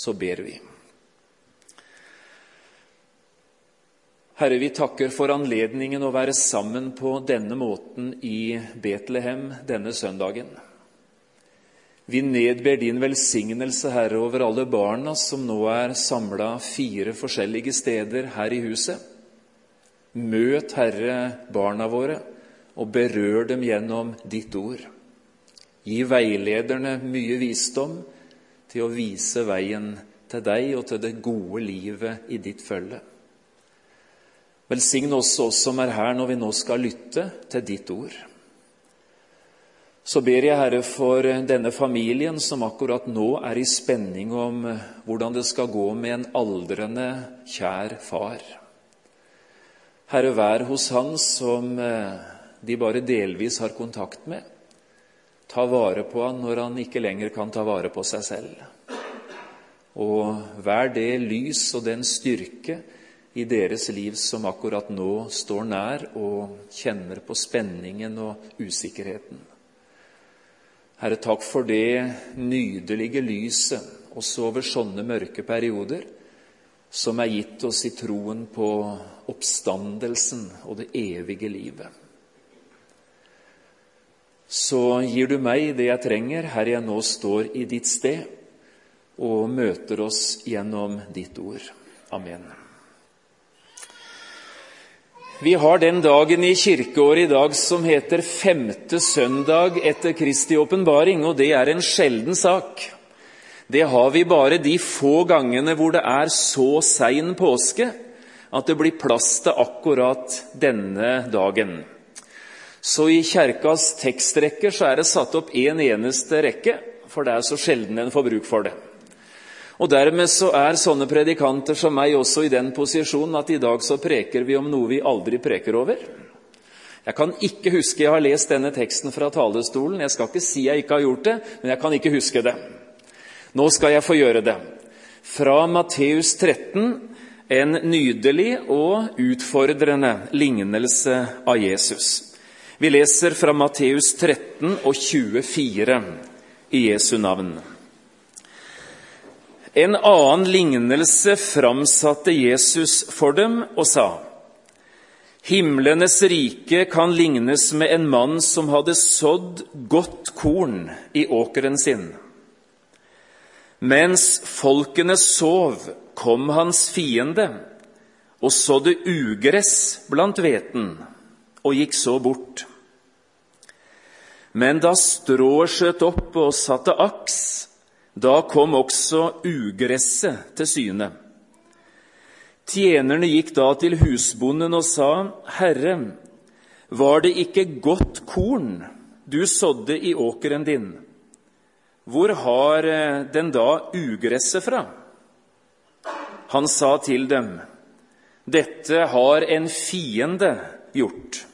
så ber vi. Herre, vi takker for anledningen å være sammen på denne måten i Betlehem denne søndagen. Vi nedber din velsignelse, Herre, over alle barna som nå er samla fire forskjellige steder her i huset. Møt, Herre, barna våre, og berør dem gjennom ditt ord. Gi veilederne mye visdom til å vise veien til deg og til det gode livet i ditt følge. Velsign også oss som er her når vi nå skal lytte til ditt ord. Så ber jeg, Herre, for denne familien som akkurat nå er i spenning om hvordan det skal gå med en aldrende, kjær far. Herre, vær hos Han som de bare delvis har kontakt med. Ta vare på han når han ikke lenger kan ta vare på seg selv. Og vær det lys og den styrke i deres liv som akkurat nå står nær og kjenner på spenningen og usikkerheten. Herre, takk for det nydelige lyset også over sånne mørke perioder som er gitt oss i troen på oppstandelsen og det evige livet så gir du meg det jeg trenger her jeg nå står i ditt sted, og møter oss gjennom ditt ord. Amen. Vi har den dagen i kirkeåret i dag som heter femte søndag etter Kristi åpenbaring, og det er en sjelden sak. Det har vi bare de få gangene hvor det er så sein påske at det blir plass til akkurat denne dagen. Så i kjerkas tekstrekker så er det satt opp én en eneste rekke, for det er så sjelden en får bruk for det. Og Dermed så er sånne predikanter som meg også i den posisjonen at i dag så preker vi om noe vi aldri preker over. Jeg kan ikke huske jeg har lest denne teksten fra talerstolen. Jeg skal ikke si jeg ikke har gjort det, men jeg kan ikke huske det. Nå skal jeg få gjøre det. Fra Matteus 13, en nydelig og utfordrende lignelse av Jesus. Vi leser fra Matteus 13 og 24 i Jesu navn. En annen lignelse framsatte Jesus for dem og sa:" Himlenes rike kan lignes med en mann som hadde sådd godt korn i åkeren sin. Mens folkene sov, kom hans fiende og sådde ugress blant hveten og gikk så bort. Men da strået skjøt opp og satte aks, da kom også ugresset til syne. Tjenerne gikk da til husbonden og sa, Herre, var det ikke godt korn du sådde i åkeren din? Hvor har eh, den da ugresset fra? Han sa til dem, Dette har en fiende gjort.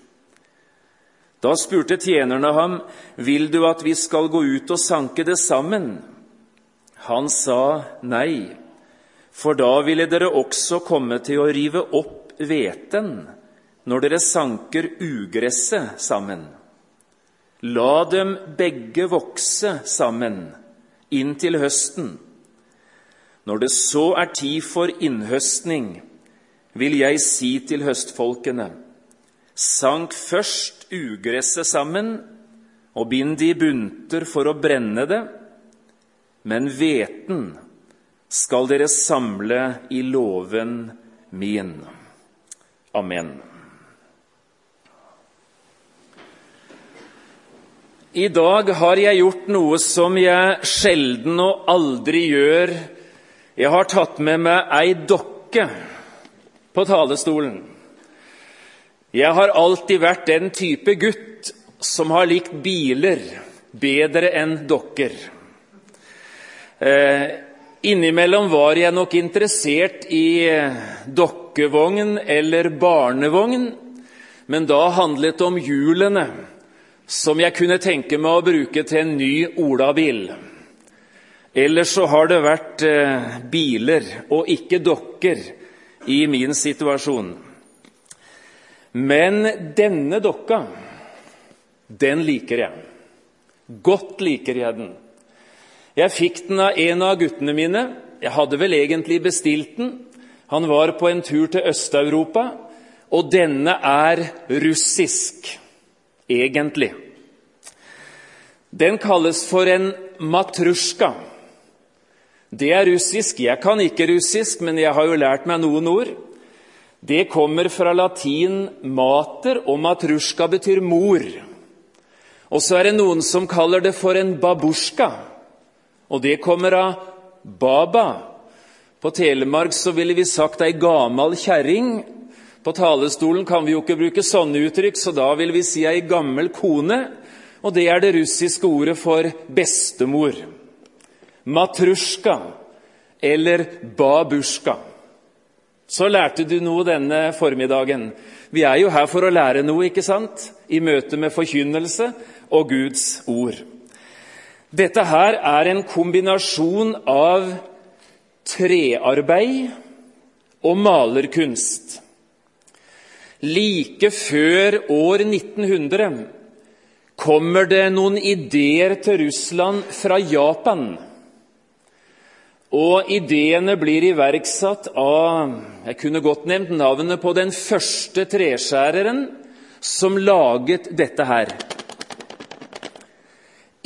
Da spurte tjenerne ham, 'Vil du at vi skal gå ut og sanke det sammen?' Han sa nei, for da ville dere også komme til å rive opp hveten når dere sanker ugresset sammen. La dem begge vokse sammen inntil høsten. Når det så er tid for innhøstning, vil jeg si til høstfolkene:" Sank først ugresset sammen og bind det i bunter for å brenne det, men hveten skal dere samle i låven min. Amen. I dag har jeg gjort noe som jeg sjelden og aldri gjør. Jeg har tatt med meg ei dokke på talerstolen. Jeg har alltid vært den type gutt som har likt biler bedre enn dokker. Eh, innimellom var jeg nok interessert i eh, dokkevogn eller barnevogn, men da handlet det om hjulene, som jeg kunne tenke meg å bruke til en ny olabil. Ellers så har det vært eh, biler og ikke dokker i min situasjon. Men denne dokka, den liker jeg. Godt liker jeg den. Jeg fikk den av en av guttene mine Jeg hadde vel egentlig bestilt den. Han var på en tur til Øst-Europa, og denne er russisk, egentlig. Den kalles for en matrusjka. Det er russisk. Jeg kan ikke russisk, men jeg har jo lært meg noen ord. Det kommer fra latin 'mater', og matrusjka betyr mor. Og så er det noen som kaller det for en babusjka, og det kommer av baba. På Telemark så ville vi sagt ei gamal kjerring. På talerstolen kan vi jo ikke bruke sånne uttrykk, så da vil vi si ei gammel kone. Og det er det russiske ordet for bestemor. Matrusjka eller babusjka. Så lærte du noe denne formiddagen. Vi er jo her for å lære noe, ikke sant? I møte med forkynnelse og Guds ord. Dette her er en kombinasjon av trearbeid og malerkunst. Like før år 1900 kommer det noen ideer til Russland fra Japan. Og ideene blir iverksatt av Jeg kunne godt nevnt navnet på den første treskjæreren som laget dette her.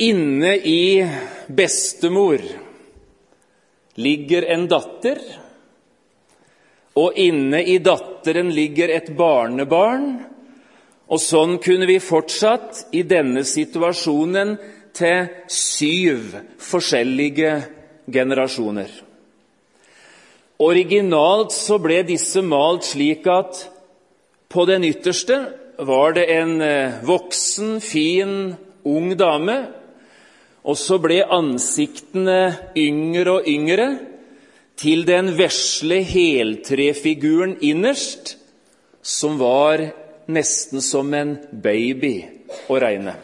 Inne i bestemor ligger en datter, og inne i datteren ligger et barnebarn. Og sånn kunne vi fortsatt i denne situasjonen til syv forskjellige generasjoner. Originalt så ble disse malt slik at på den ytterste var det en eh, voksen, fin, ung dame. Og så ble ansiktene yngre og yngre til den vesle heltrefiguren innerst, som var nesten som en baby å regne.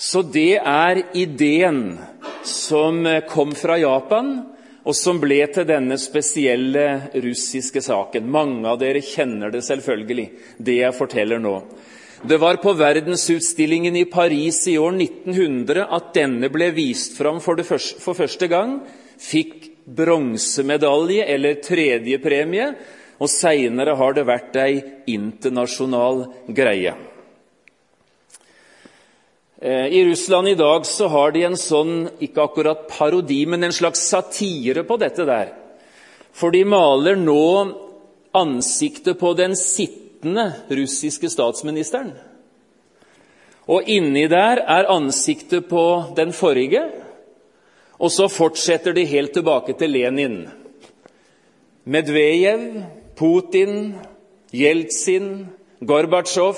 Så det er ideen som kom fra Japan, og som ble til denne spesielle russiske saken. Mange av dere kjenner det selvfølgelig, det jeg forteller nå. Det var på verdensutstillingen i Paris i år 1900 at denne ble vist fram for, første, for første gang. Fikk bronsemedalje eller tredjepremie, og seinere har det vært ei internasjonal greie. Eh, I Russland i dag så har de en sånn, ikke akkurat parodi, men en slags satire på dette der. For de maler nå ansiktet på den sittende russiske statsministeren. Og inni der er ansiktet på den forrige. Og så fortsetter de helt tilbake til Lenin. Medvejev, Putin, Jeltsin, Gorbatsjov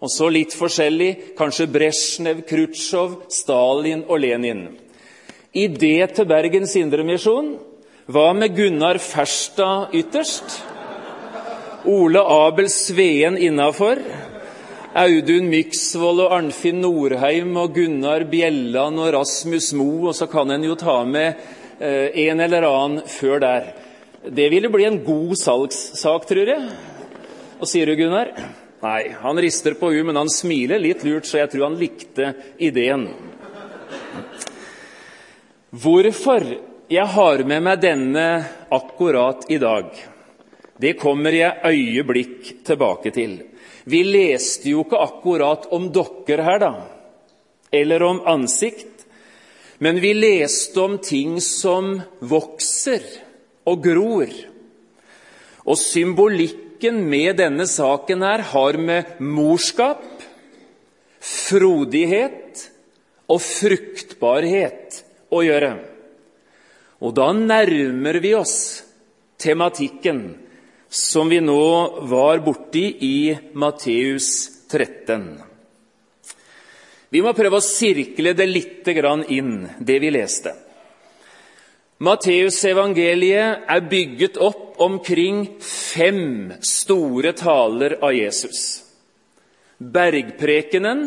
og så litt forskjellig, kanskje Brezjnev, Khrusjtsjov, Stalin og Lenin. Idé til Bergens Indremisjon hva med Gunnar Ferstad ytterst? Ole Abel Sveen innafor? Audun Myksvold og Arnfinn Norheim og Gunnar Bjelland og Rasmus Moe, og så kan en jo ta med eh, en eller annen før der. Det ville bli en god salgssak, tror jeg. Hva sier du, Gunnar? Nei, han rister på huet, men han smiler litt lurt, så jeg tror han likte ideen. Hvorfor jeg har med meg denne akkurat i dag, det kommer jeg øyeblikk tilbake til. Vi leste jo ikke akkurat om dokker her, da, eller om ansikt, men vi leste om ting som vokser og gror. Og symbolikk Logikken med denne saken her har med morskap, frodighet og fruktbarhet å gjøre. Og da nærmer vi oss tematikken som vi nå var borti i Matteus 13. Vi må prøve å sirkle det litt inn, det vi leste. Matteusevangeliet er bygget opp omkring fem store taler av Jesus. Bergprekenen,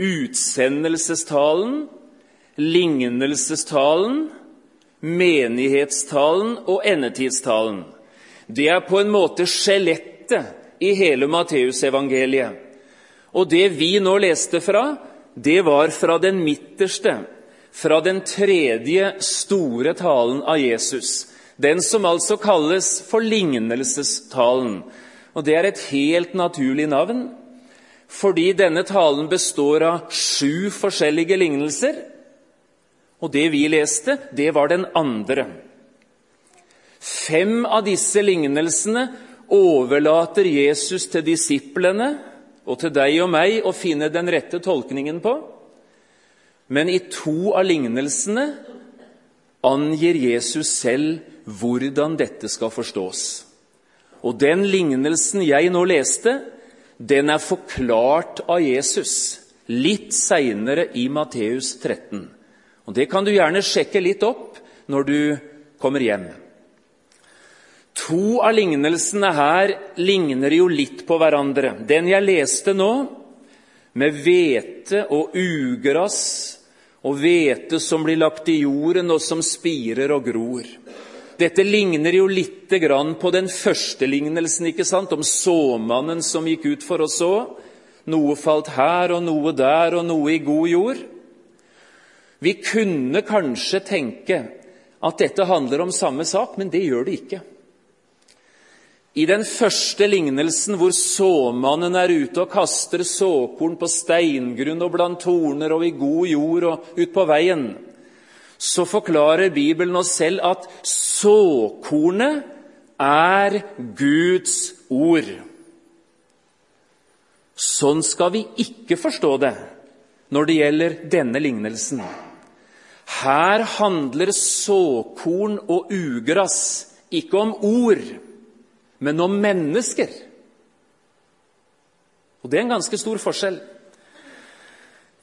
utsendelsestalen, lignelsestalen, menighetstalen og endetidstalen. Det er på en måte skjelettet i hele Matteusevangeliet. Og det vi nå leste fra, det var fra den midterste fra den tredje store talen av Jesus, den som altså kalles for lignelsestalen. Og Det er et helt naturlig navn, fordi denne talen består av sju forskjellige lignelser. Og det vi leste, det var den andre. Fem av disse lignelsene overlater Jesus til disiplene og til deg og meg å finne den rette tolkningen på. Men i to av lignelsene angir Jesus selv hvordan dette skal forstås. Og den lignelsen jeg nå leste, den er forklart av Jesus litt seinere i Matteus 13. Og Det kan du gjerne sjekke litt opp når du kommer hjem. To av lignelsene her ligner jo litt på hverandre. Den jeg leste nå, med hvete og ugress og hvete som blir lagt i jorden, og som spirer og gror. Dette ligner jo litt på den første lignelsen ikke sant? om såmannen som gikk ut for å så. Noe falt her og noe der og noe i god jord. Vi kunne kanskje tenke at dette handler om samme sak, men det gjør det ikke. I den første lignelsen, hvor såmannen er ute og kaster såkorn på steingrunn og blant torner og i god jord og ut på veien, så forklarer Bibelen oss selv at såkornet er Guds ord. Sånn skal vi ikke forstå det når det gjelder denne lignelsen. Her handler såkorn og ugress ikke om ord men om mennesker. Og Det er en ganske stor forskjell.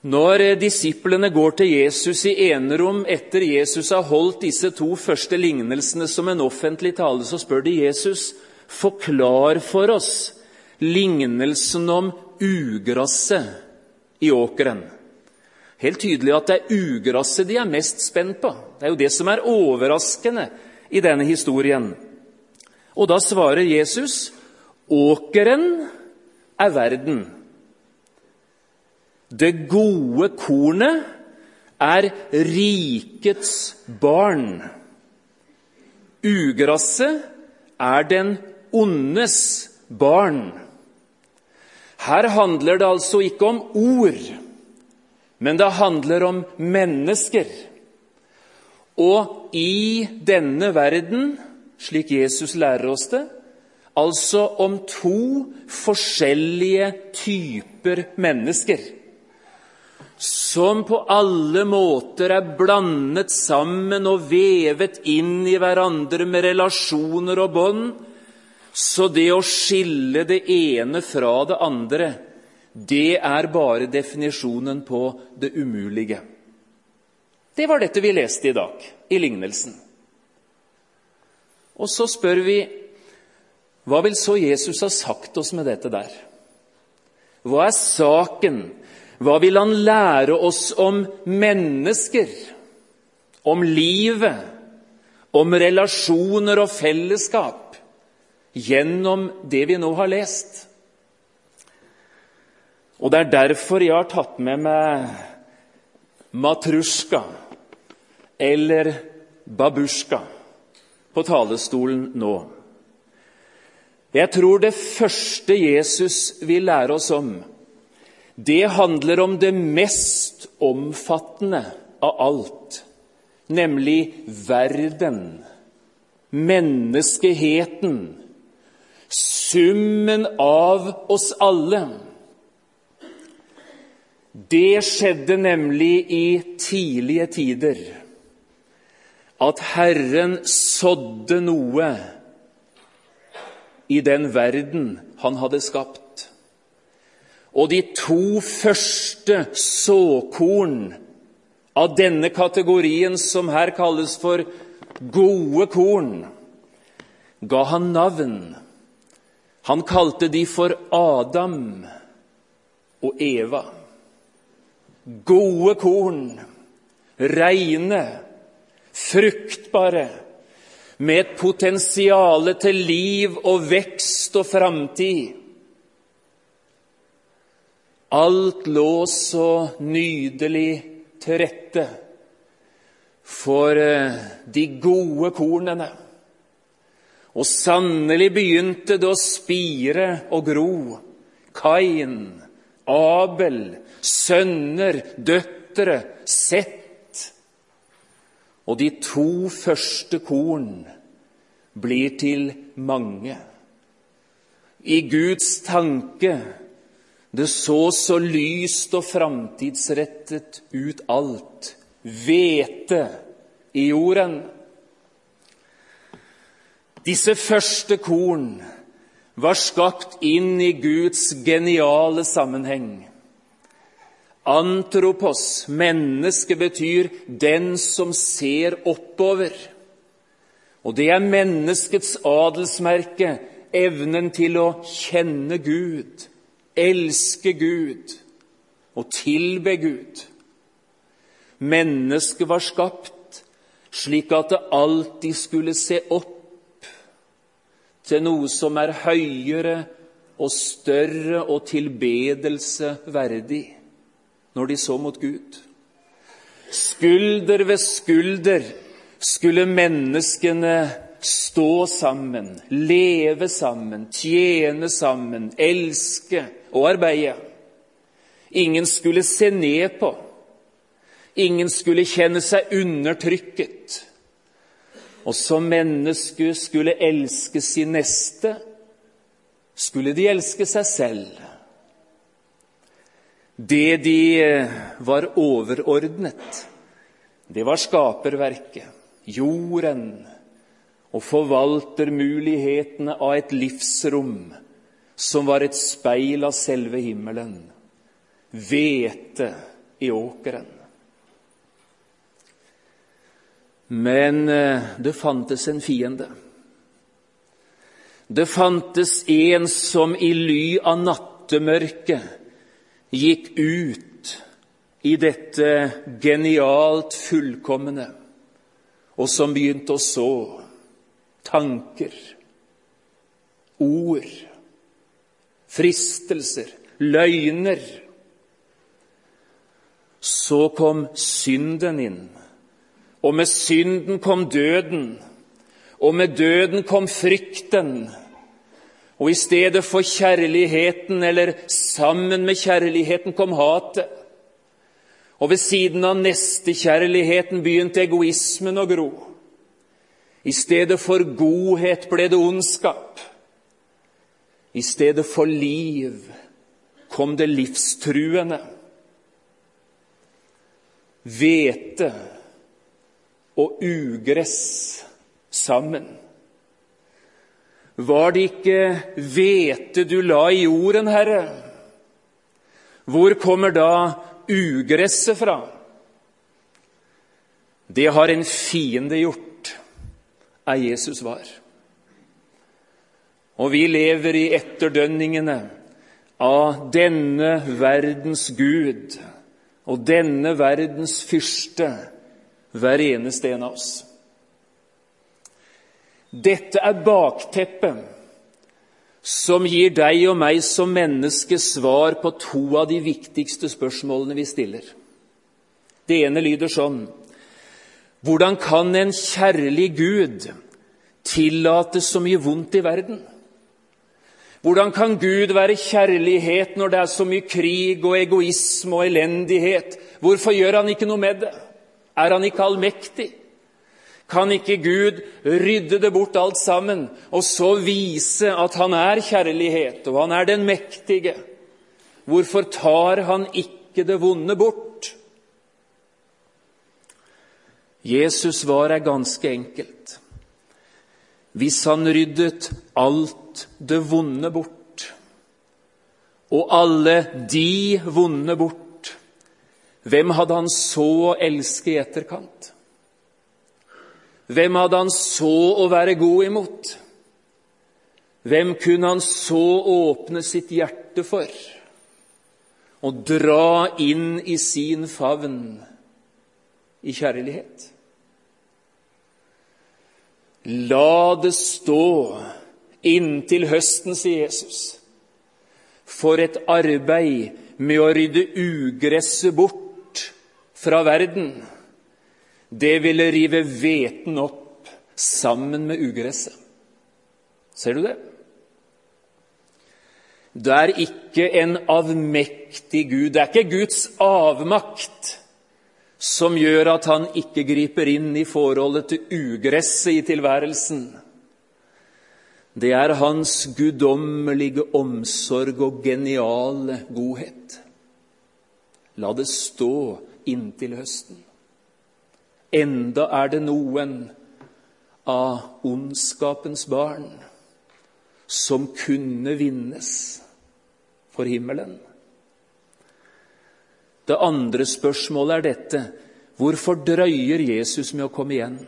Når disiplene går til Jesus i enerom etter Jesus har holdt disse to første lignelsene som en offentlig tale, så spør de Jesus forklar for oss lignelsen om ugresset i åkeren. Helt tydelig at det er ugresset de er mest spent på. Det er jo det som er overraskende i denne historien. Og da svarer Jesus åkeren er verden. Det gode kornet er rikets barn. Ugresset er den ondes barn. Her handler det altså ikke om ord, men det handler om mennesker. Og i denne verden slik Jesus lærer oss det, altså om to forskjellige typer mennesker som på alle måter er blandet sammen og vevet inn i hverandre med relasjoner og bånd. Så det å skille det ene fra det andre, det er bare definisjonen på det umulige. Det var dette vi leste i dag, i lignelsen. Og så spør vi hva vil så Jesus ha sagt oss med dette der? Hva er saken? Hva vil han lære oss om mennesker? Om livet? Om relasjoner og fellesskap? Gjennom det vi nå har lest? Og Det er derfor jeg har tatt med meg matrusjka eller babusjka på talerstolen nå. Jeg tror det første Jesus vil lære oss om, det handler om det mest omfattende av alt, nemlig verden, menneskeheten, summen av oss alle. Det skjedde nemlig i tidlige tider at Herren sådde noe i den verden han hadde skapt. Og de to første såkorn av denne kategorien, som her kalles for gode korn, ga han navn. Han kalte de for Adam og Eva. Gode korn, reine, fruktbare, med et potensial til liv og vekst og framtid. Alt lå så nydelig til rette for eh, de gode kornene. Og sannelig begynte det å spire og gro. Kain, Abel, sønner, døtre, Sett. Og de to første korn blir til mange. I Guds tanke det så så lyst og framtidsrettet ut alt. Hvete i jorden. Disse første korn var skapt inn i Guds geniale sammenheng. Antropos, menneske, betyr 'den som ser oppover'. Og det er menneskets adelsmerke, evnen til å kjenne Gud, elske Gud og tilbe Gud. Mennesket var skapt slik at det alltid skulle se opp til noe som er høyere og større og tilbedelse verdig, når de så mot Gud. Skulder ved skulder skulle menneskene stå sammen, leve sammen, tjene sammen, elske og arbeide. Ingen skulle se ned på. Ingen skulle kjenne seg undertrykket. Og som menneske skulle elske sin neste, skulle de elske seg selv. Det de eh, var overordnet, det var skaperverket, jorden, og forvaltermulighetene av et livsrom som var et speil av selve himmelen. Hvete i åkeren. Men eh, det fantes en fiende. Det fantes en som i ly av nattemørket gikk ut i dette genialt fullkomne, og som begynte å så tanker, ord, fristelser, løgner. Så kom synden inn og med synden kom døden, og med døden kom frykten. Og i stedet for kjærligheten, eller sammen med kjærligheten, kom hatet. Og ved siden av nestekjærligheten begynte egoismen å gro. I stedet for godhet ble det ondskap. I stedet for liv kom det livstruende. Hvete og ugress sammen. Var det ikke hvete du la i jorden, Herre? Hvor kommer da ugresset fra? Det har en fiende gjort, er Jesus var. Og vi lever i etterdønningene av denne verdens Gud og denne verdens fyrste, hver eneste en av oss. Dette er bakteppet som gir deg og meg som menneske svar på to av de viktigste spørsmålene vi stiller. Det ene lyder sånn Hvordan kan en kjærlig Gud tillate så mye vondt i verden? Hvordan kan Gud være kjærlighet når det er så mye krig og egoisme og elendighet? Hvorfor gjør han ikke noe med det? Er han ikke allmektig? Kan ikke Gud rydde det bort alt sammen, og så vise at han er kjærlighet, og han er den mektige? Hvorfor tar han ikke det vonde bort? Jesus' svar er ganske enkelt. Hvis han ryddet alt det vonde bort, og alle de vonde bort, hvem hadde han så å elske i etterkant? Hvem hadde han så å være god imot? Hvem kunne han så åpne sitt hjerte for og dra inn i sin favn i kjærlighet? La det stå inntil høsten, sier Jesus, for et arbeid med å rydde ugresset bort fra verden. Det ville rive hveten opp sammen med ugresset. Ser du det? Det er ikke en avmektig Gud. Det er ikke Guds avmakt som gjør at han ikke griper inn i forholdet til ugresset i tilværelsen. Det er hans guddommelige omsorg og geniale godhet. La det stå inntil høsten. Enda er det noen av ondskapens barn som kunne vinnes for himmelen. Det andre spørsmålet er dette hvorfor drøyer Jesus med å komme igjen?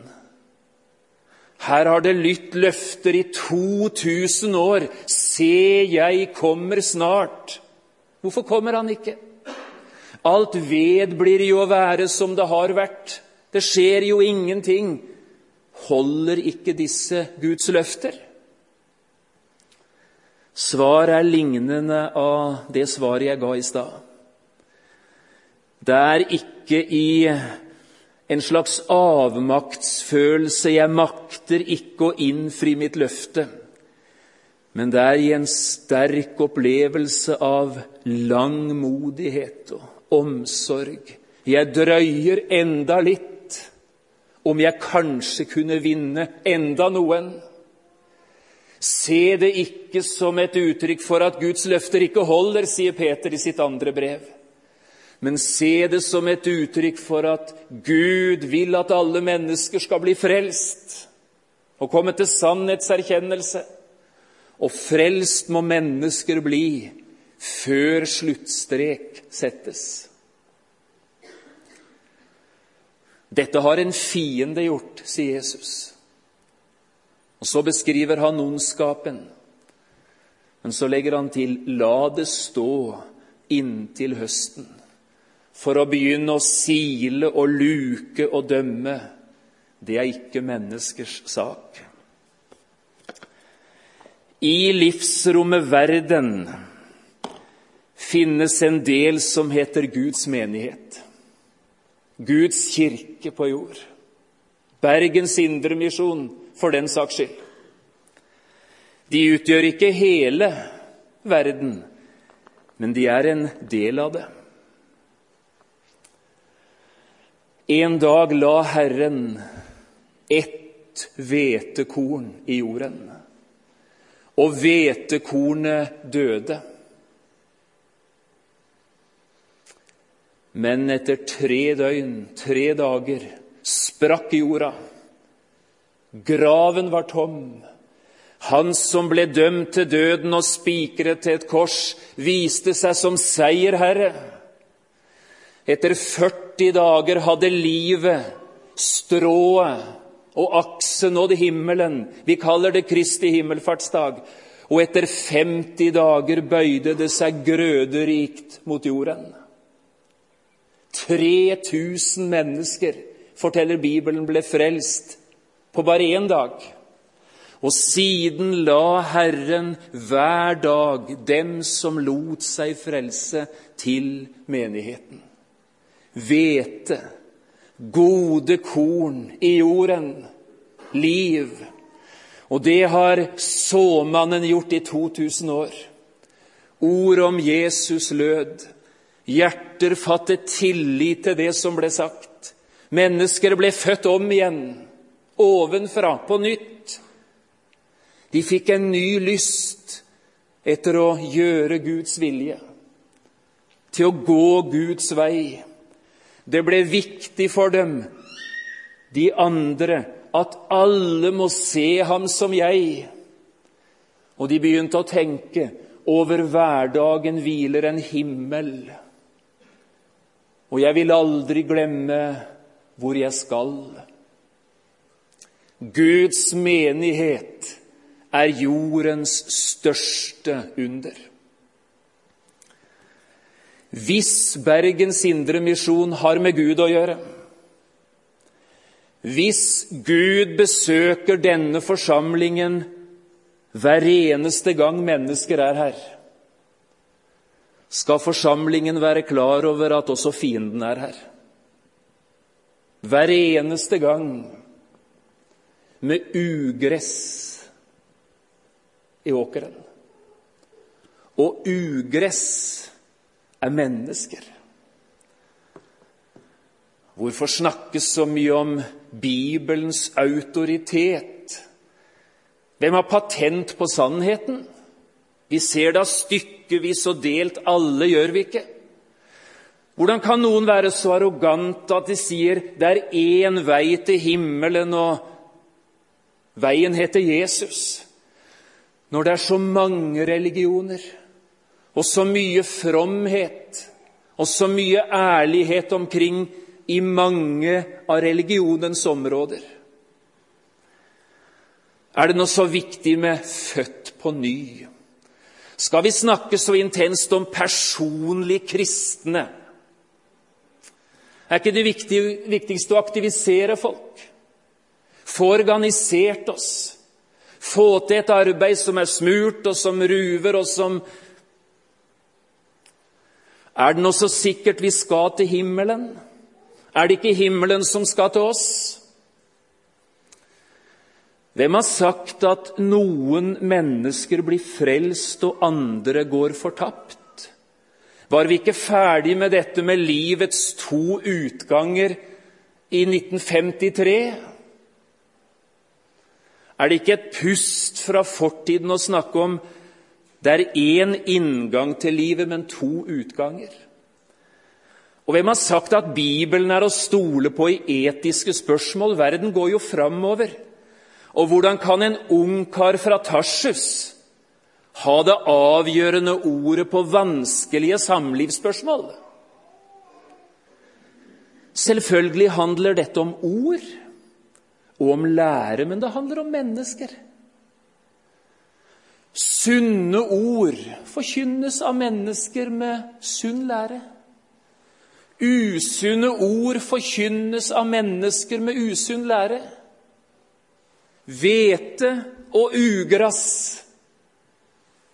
Her har det lytt løfter i 2000 år. Se, jeg kommer snart. Hvorfor kommer han ikke? Alt ved blir jo å være som det har vært. Det skjer jo ingenting. Holder ikke disse Guds løfter? Svaret er lignende av det svaret jeg ga i stad. Det er ikke i en slags avmaktsfølelse 'jeg makter ikke å innfri mitt løfte', men det er i en sterk opplevelse av langmodighet og omsorg. Jeg drøyer enda litt, om jeg kanskje kunne vinne enda noen. Se det ikke som et uttrykk for at Guds løfter ikke holder, sier Peter i sitt andre brev. Men se det som et uttrykk for at Gud vil at alle mennesker skal bli frelst og komme til sannhetserkjennelse. Og frelst må mennesker bli før sluttstrek settes. Dette har en fiende gjort, sier Jesus. Og Så beskriver han ondskapen. Men så legger han til 'la det stå inntil høsten', for å begynne å sile og luke og dømme. Det er ikke menneskers sak. I livsrommet verden finnes en del som heter Guds menighet. Guds kirke på jord. Bergens Indremisjon for den saks skyld. De utgjør ikke hele verden, men de er en del av det. En dag la Herren ett hvetekorn i jorden, og hvetekornet døde. Men etter tre døgn, tre dager, sprakk jorda. Graven var tom. Han som ble dømt til døden og spikret til et kors, viste seg som seierherre. Etter 40 dager hadde livet, strået og aksen nådd himmelen. Vi kaller det Kristi himmelfartsdag. Og etter 50 dager bøyde det seg grøderikt mot jorden. 3000 mennesker, forteller Bibelen, ble frelst på bare én dag. Og siden la Herren hver dag dem som lot seg frelse, til menigheten. Hvete, gode korn i jorden, liv. Og det har såmannen gjort i 2000 år. Ord om Jesus lød. Hjerter fattet tillit til det som ble sagt. Mennesker ble født om igjen ovenfra, på nytt. De fikk en ny lyst etter å gjøre Guds vilje, til å gå Guds vei. Det ble viktig for dem, de andre, at alle må se ham som jeg. Og de begynte å tenke over hverdagen hviler en himmel. Og jeg vil aldri glemme hvor jeg skal. Guds menighet er jordens største under. Hvis Bergens Indre Misjon har med Gud å gjøre, hvis Gud besøker denne forsamlingen hver eneste gang mennesker er her, skal forsamlingen være klar over at også fienden er her. hver eneste gang med ugress i åkeren. Og ugress er mennesker. Hvorfor snakkes så mye om Bibelens autoritet? Hvem har patent på sannheten? Vi ser da stykkevis og delt, alle gjør vi ikke. Hvordan kan noen være så arrogante at de sier det er én vei til himmelen, og veien heter Jesus? Når det er så mange religioner, og så mye fromhet, og så mye ærlighet omkring i mange av religionens områder. Er det noe så viktig med 'født på ny'? Skal vi snakke så intenst om personlig kristne? Er ikke det viktigste å aktivisere folk? Få organisert oss? Få til et arbeid som er smurt, og som ruver, og som Er det noe så sikkert vi skal til himmelen? Er det ikke himmelen som skal til oss? Hvem har sagt at noen mennesker blir frelst og andre går fortapt? Var vi ikke ferdig med dette med livets to utganger i 1953? Er det ikke et pust fra fortiden å snakke om det er én inngang til livet, men to utganger? Og hvem har sagt at Bibelen er å stole på i etiske spørsmål? Verden går jo framover. Og hvordan kan en ungkar fra Tarsus ha det avgjørende ordet på vanskelige samlivsspørsmål? Selvfølgelig handler dette om ord og om lære, men det handler om mennesker. Sunne ord forkynnes av mennesker med sunn lære. Usunne ord forkynnes av mennesker med usunn lære. Hvete og ugress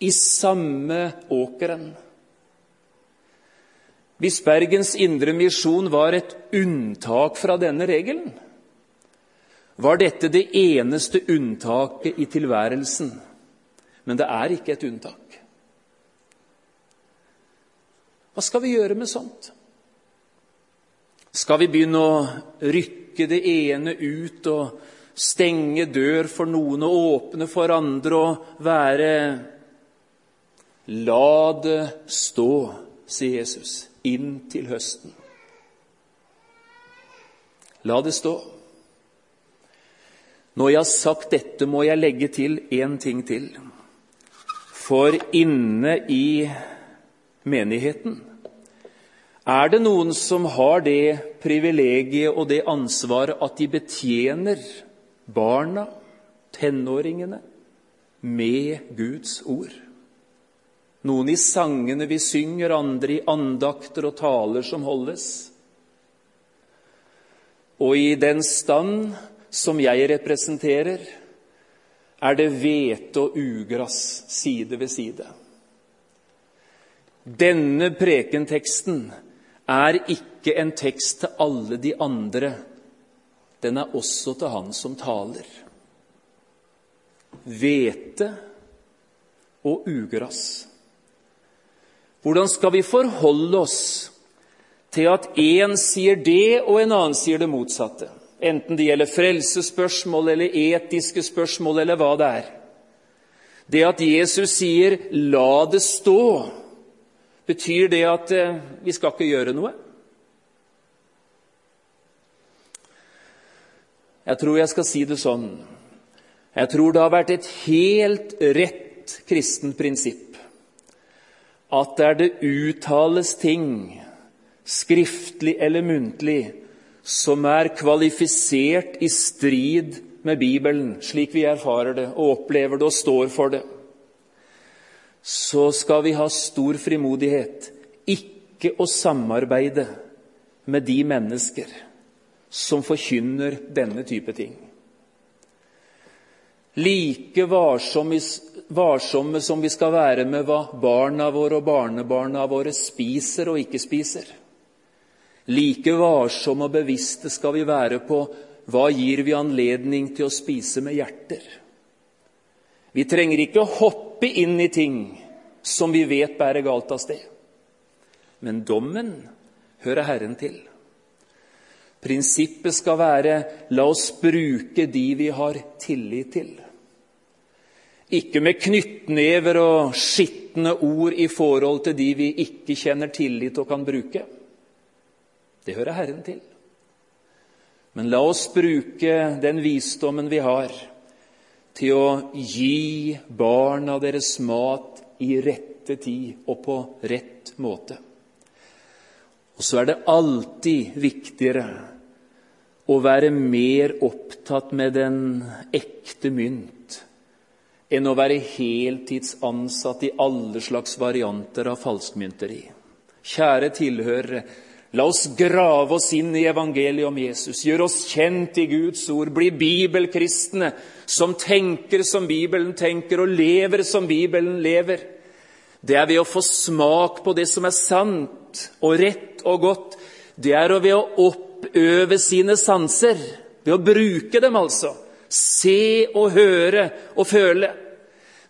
i samme åkeren. Hvis Bergens Indre Misjon var et unntak fra denne regelen, var dette det eneste unntaket i tilværelsen. Men det er ikke et unntak. Hva skal vi gjøre med sånt? Skal vi begynne å rykke det ene ut og stenge dør for noen og åpne for andre og være La det stå, sier Jesus, inn til høsten. La det stå. Når jeg har sagt dette, må jeg legge til én ting til. For inne i menigheten er det noen som har det privilegiet og det ansvaret at de betjener barna, tenåringene, med Guds ord? Noen i sangene vi synger, andre i andakter og taler som holdes. Og i den stand som jeg representerer, er det hvete og ugress side ved side. Denne prekenteksten er ikke en tekst til alle de andre. Den er også til han som taler. Hvete og ugress. Hvordan skal vi forholde oss til at én sier det, og en annen sier det motsatte? Enten det gjelder frelsesspørsmål eller etiske spørsmål eller hva det er. Det at Jesus sier 'la det stå', Betyr det at eh, vi skal ikke gjøre noe? Jeg tror jeg skal si det sånn. Jeg tror det har vært et helt rett kristent prinsipp at der det uttales ting, skriftlig eller muntlig, som er kvalifisert i strid med Bibelen, slik vi erfarer det og opplever det og står for det, så skal vi ha stor frimodighet ikke å samarbeide med de mennesker som forkynner denne type ting. Like varsomme, som vi skal være med hva barna våre og barnebarna våre spiser og ikke spiser. Like varsomme og bevisste skal vi være på hva gir vi anledning til å spise med hjerter. Vi trenger ikke å hoppe inn i ting som vi vet bærer galt av sted. Men dommen hører Herren til. Prinsippet skal være la oss bruke de vi har tillit til. Ikke med knyttnever og skitne ord i forhold til de vi ikke kjenner tillit og kan bruke. Det hører Herren til. Men la oss bruke den visdommen vi har, til å gi barna deres mat i rette tid og på rett måte. Og så er det alltid viktigere å være mer opptatt med den ekte mynt enn å være heltidsansatt i alle slags varianter av falskmynteri. Kjære tilhørere, la oss grave oss inn i evangeliet om Jesus, gjøre oss kjent i Guds ord, bli bibelkristne som tenker som Bibelen tenker, og lever som Bibelen lever. Det er ved å få smak på det som er sant og rett og godt. Det er ved å oppøve sine sanser, ved å bruke dem, altså. Se og høre og føle.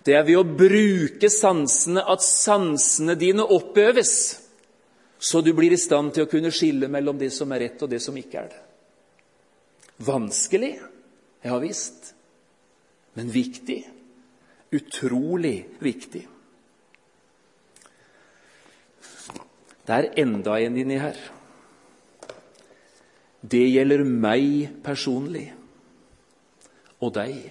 Det er ved å bruke sansene at sansene dine oppøves, så du blir i stand til å kunne skille mellom det som er rett, og det som ikke er det. Vanskelig? Ja visst. Men viktig. Utrolig viktig. Det er enda en inni her. Det gjelder meg personlig og deg.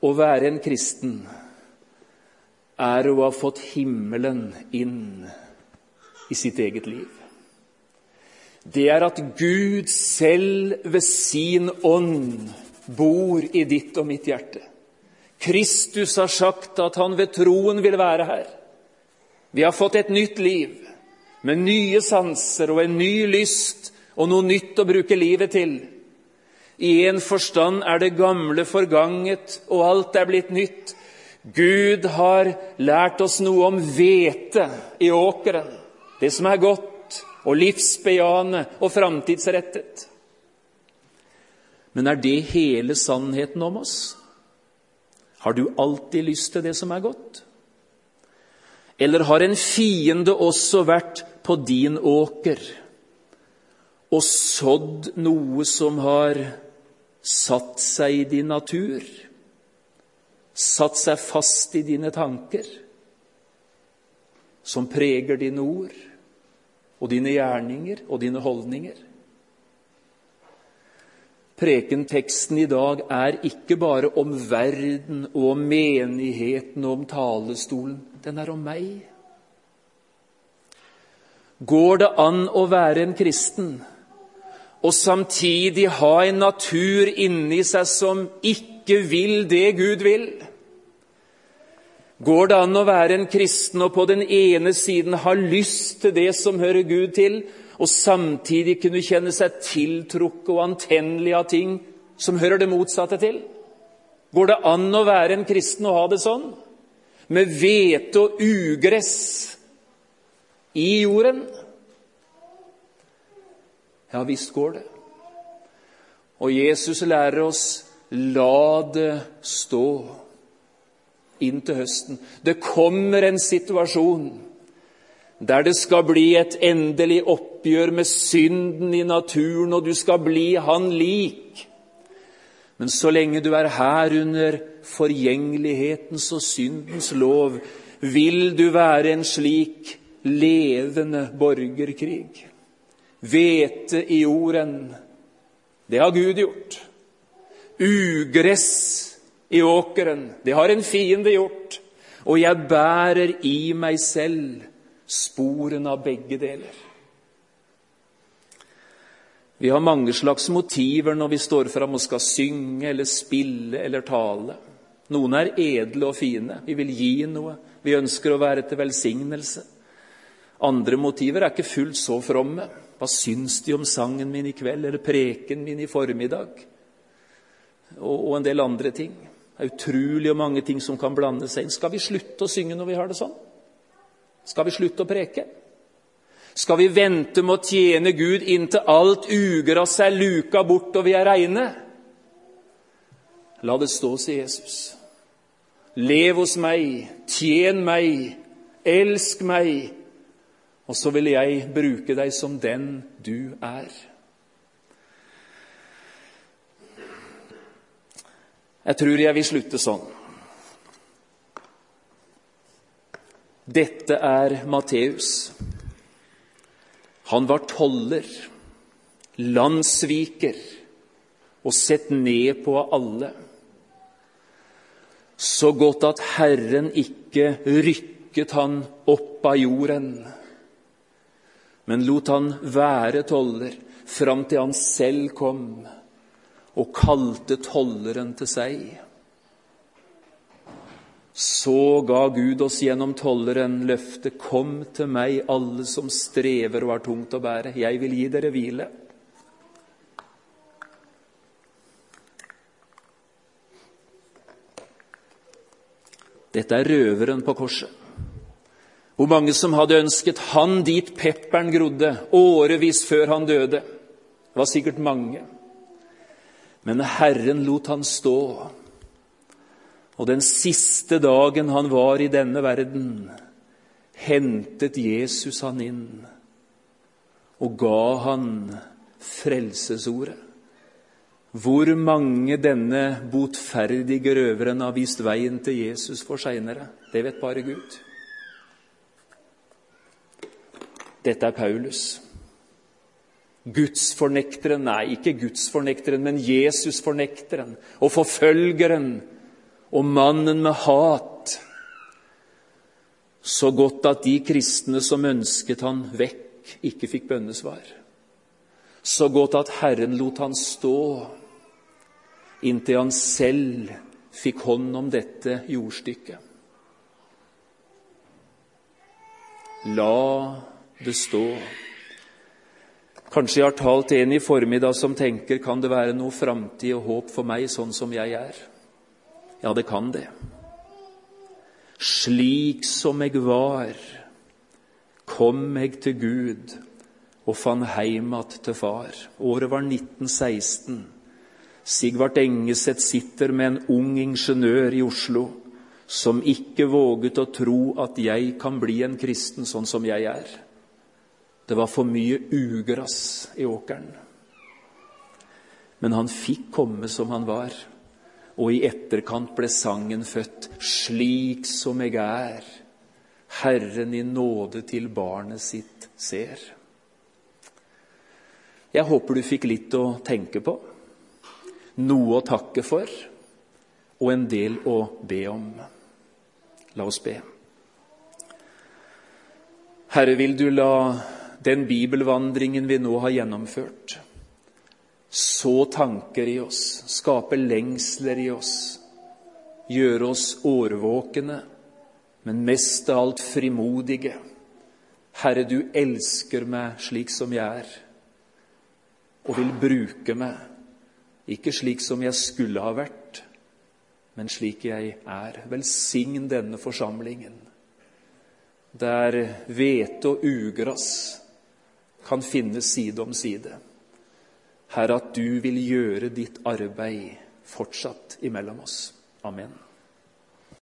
Å være en kristen er å ha fått himmelen inn i sitt eget liv. Det er at Gud selv ved sin ånd bor i ditt og mitt hjerte. Kristus har sagt at han ved troen vil være her. Vi har fått et nytt liv med nye sanser og en ny lyst og noe nytt å bruke livet til. I en forstand er det gamle forganget, og alt er blitt nytt. Gud har lært oss noe om hvete i åkeren, det som er godt og livsbejaende og framtidsrettet. Men er det hele sannheten om oss? Har du alltid lyst til det som er godt? Eller har en fiende også vært på din åker og sådd noe som har satt seg i din natur, satt seg fast i dine tanker, som preger dine ord og dine gjerninger og dine holdninger? Prekenteksten i dag er ikke bare om verden og om menigheten og om talestolen. Den er om meg. Går det an å være en kristen og samtidig ha en natur inni seg som ikke vil det Gud vil? Går det an å være en kristen og på den ene siden ha lyst til det som hører Gud til, og samtidig kunne kjenne seg tiltrukket og antennelig av ting som hører det motsatte til? Går det an å være en kristen og ha det sånn? Med hvete og ugress i jorden? Ja visst går det. Og Jesus lærer oss la det stå inn til høsten. Det kommer en situasjon der det skal bli et endelig oppgjør med synden i naturen, og du skal bli han lik. Men så lenge du er her under forgjengelighetens og syndens lov, vil du være en slik levende borgerkrig. Hvete i jorden, det har Gud gjort. Ugress i åkeren, det har en fiende gjort. Og jeg bærer i meg selv sporene av begge deler. Vi har mange slags motiver når vi står fram og skal synge eller spille eller tale. Noen er edle og fine. Vi vil gi noe. Vi ønsker å være til velsignelse. Andre motiver er ikke fullt så fromme. Hva syns de om sangen min i kveld eller preken min i formiddag? Og, og en del andre ting. Det er utrolig mange ting som kan blande seg inn. Skal vi slutte å synge når vi har det sånn? Skal vi slutte å preke? Skal vi vente med å tjene Gud inntil alt ugras er luka bort og vi er reine? La det stå, sier Jesus. Lev hos meg, tjen meg, elsk meg, og så vil jeg bruke deg som den du er. Jeg tror jeg vil slutte sånn. Dette er Matteus. Han var toller, landssviker og sett ned på alle. Så godt at Herren ikke rykket han opp av jorden, men lot han være toller fram til han selv kom og kalte tolleren til seg. Så ga Gud oss gjennom tolleren løftet, kom til meg, alle som strever og har tungt å bære, jeg vil gi dere hvile. Dette er røveren på korset. Hvor mange som hadde ønsket han dit pepperen grodde, årevis før han døde. Det var sikkert mange. Men Herren lot han stå. Og den siste dagen han var i denne verden, hentet Jesus han inn og ga han frelsesordet. Hvor mange denne botferdige røveren har vist veien til Jesus for seinere, det vet bare Gud. Dette er Paulus. Gudsfornekteren, nei, ikke gudsfornekteren, men Jesusfornekteren og forfølgeren og mannen med hat. Så godt at de kristne som ønsket han vekk, ikke fikk bønnesvar. Så godt at Herren lot han stå inntil han selv fikk hånd om dette jordstykket. La det stå. Kanskje jeg har talt en i formiddag som tenker kan det være noe framtid og håp for meg sånn som jeg er? Ja, det kan det. Slik som jeg var, kom jeg til Gud og fann heim att til far. Året var 1916. Sigvart Engeseth sitter med en ung ingeniør i Oslo som ikke våget å tro at jeg kan bli en kristen sånn som jeg er. Det var for mye ugress i åkeren. Men han fikk komme som han var, og i etterkant ble sangen født. Slik som jeg er, Herren i nåde til barnet sitt ser. Jeg håper du fikk litt å tenke på, noe å takke for og en del å be om. La oss be. Herre, vil du la den bibelvandringen vi nå har gjennomført, så tanker i oss, skape lengsler i oss, gjøre oss årvåkne, men mest av alt frimodige. Herre, du elsker meg slik som jeg er, og vil bruke meg, ikke slik som jeg skulle ha vært, men slik jeg er. Velsign denne forsamlingen, der hvete og ugras kan finnes side om side. Herre, at du vil gjøre ditt arbeid fortsatt imellom oss. Amen.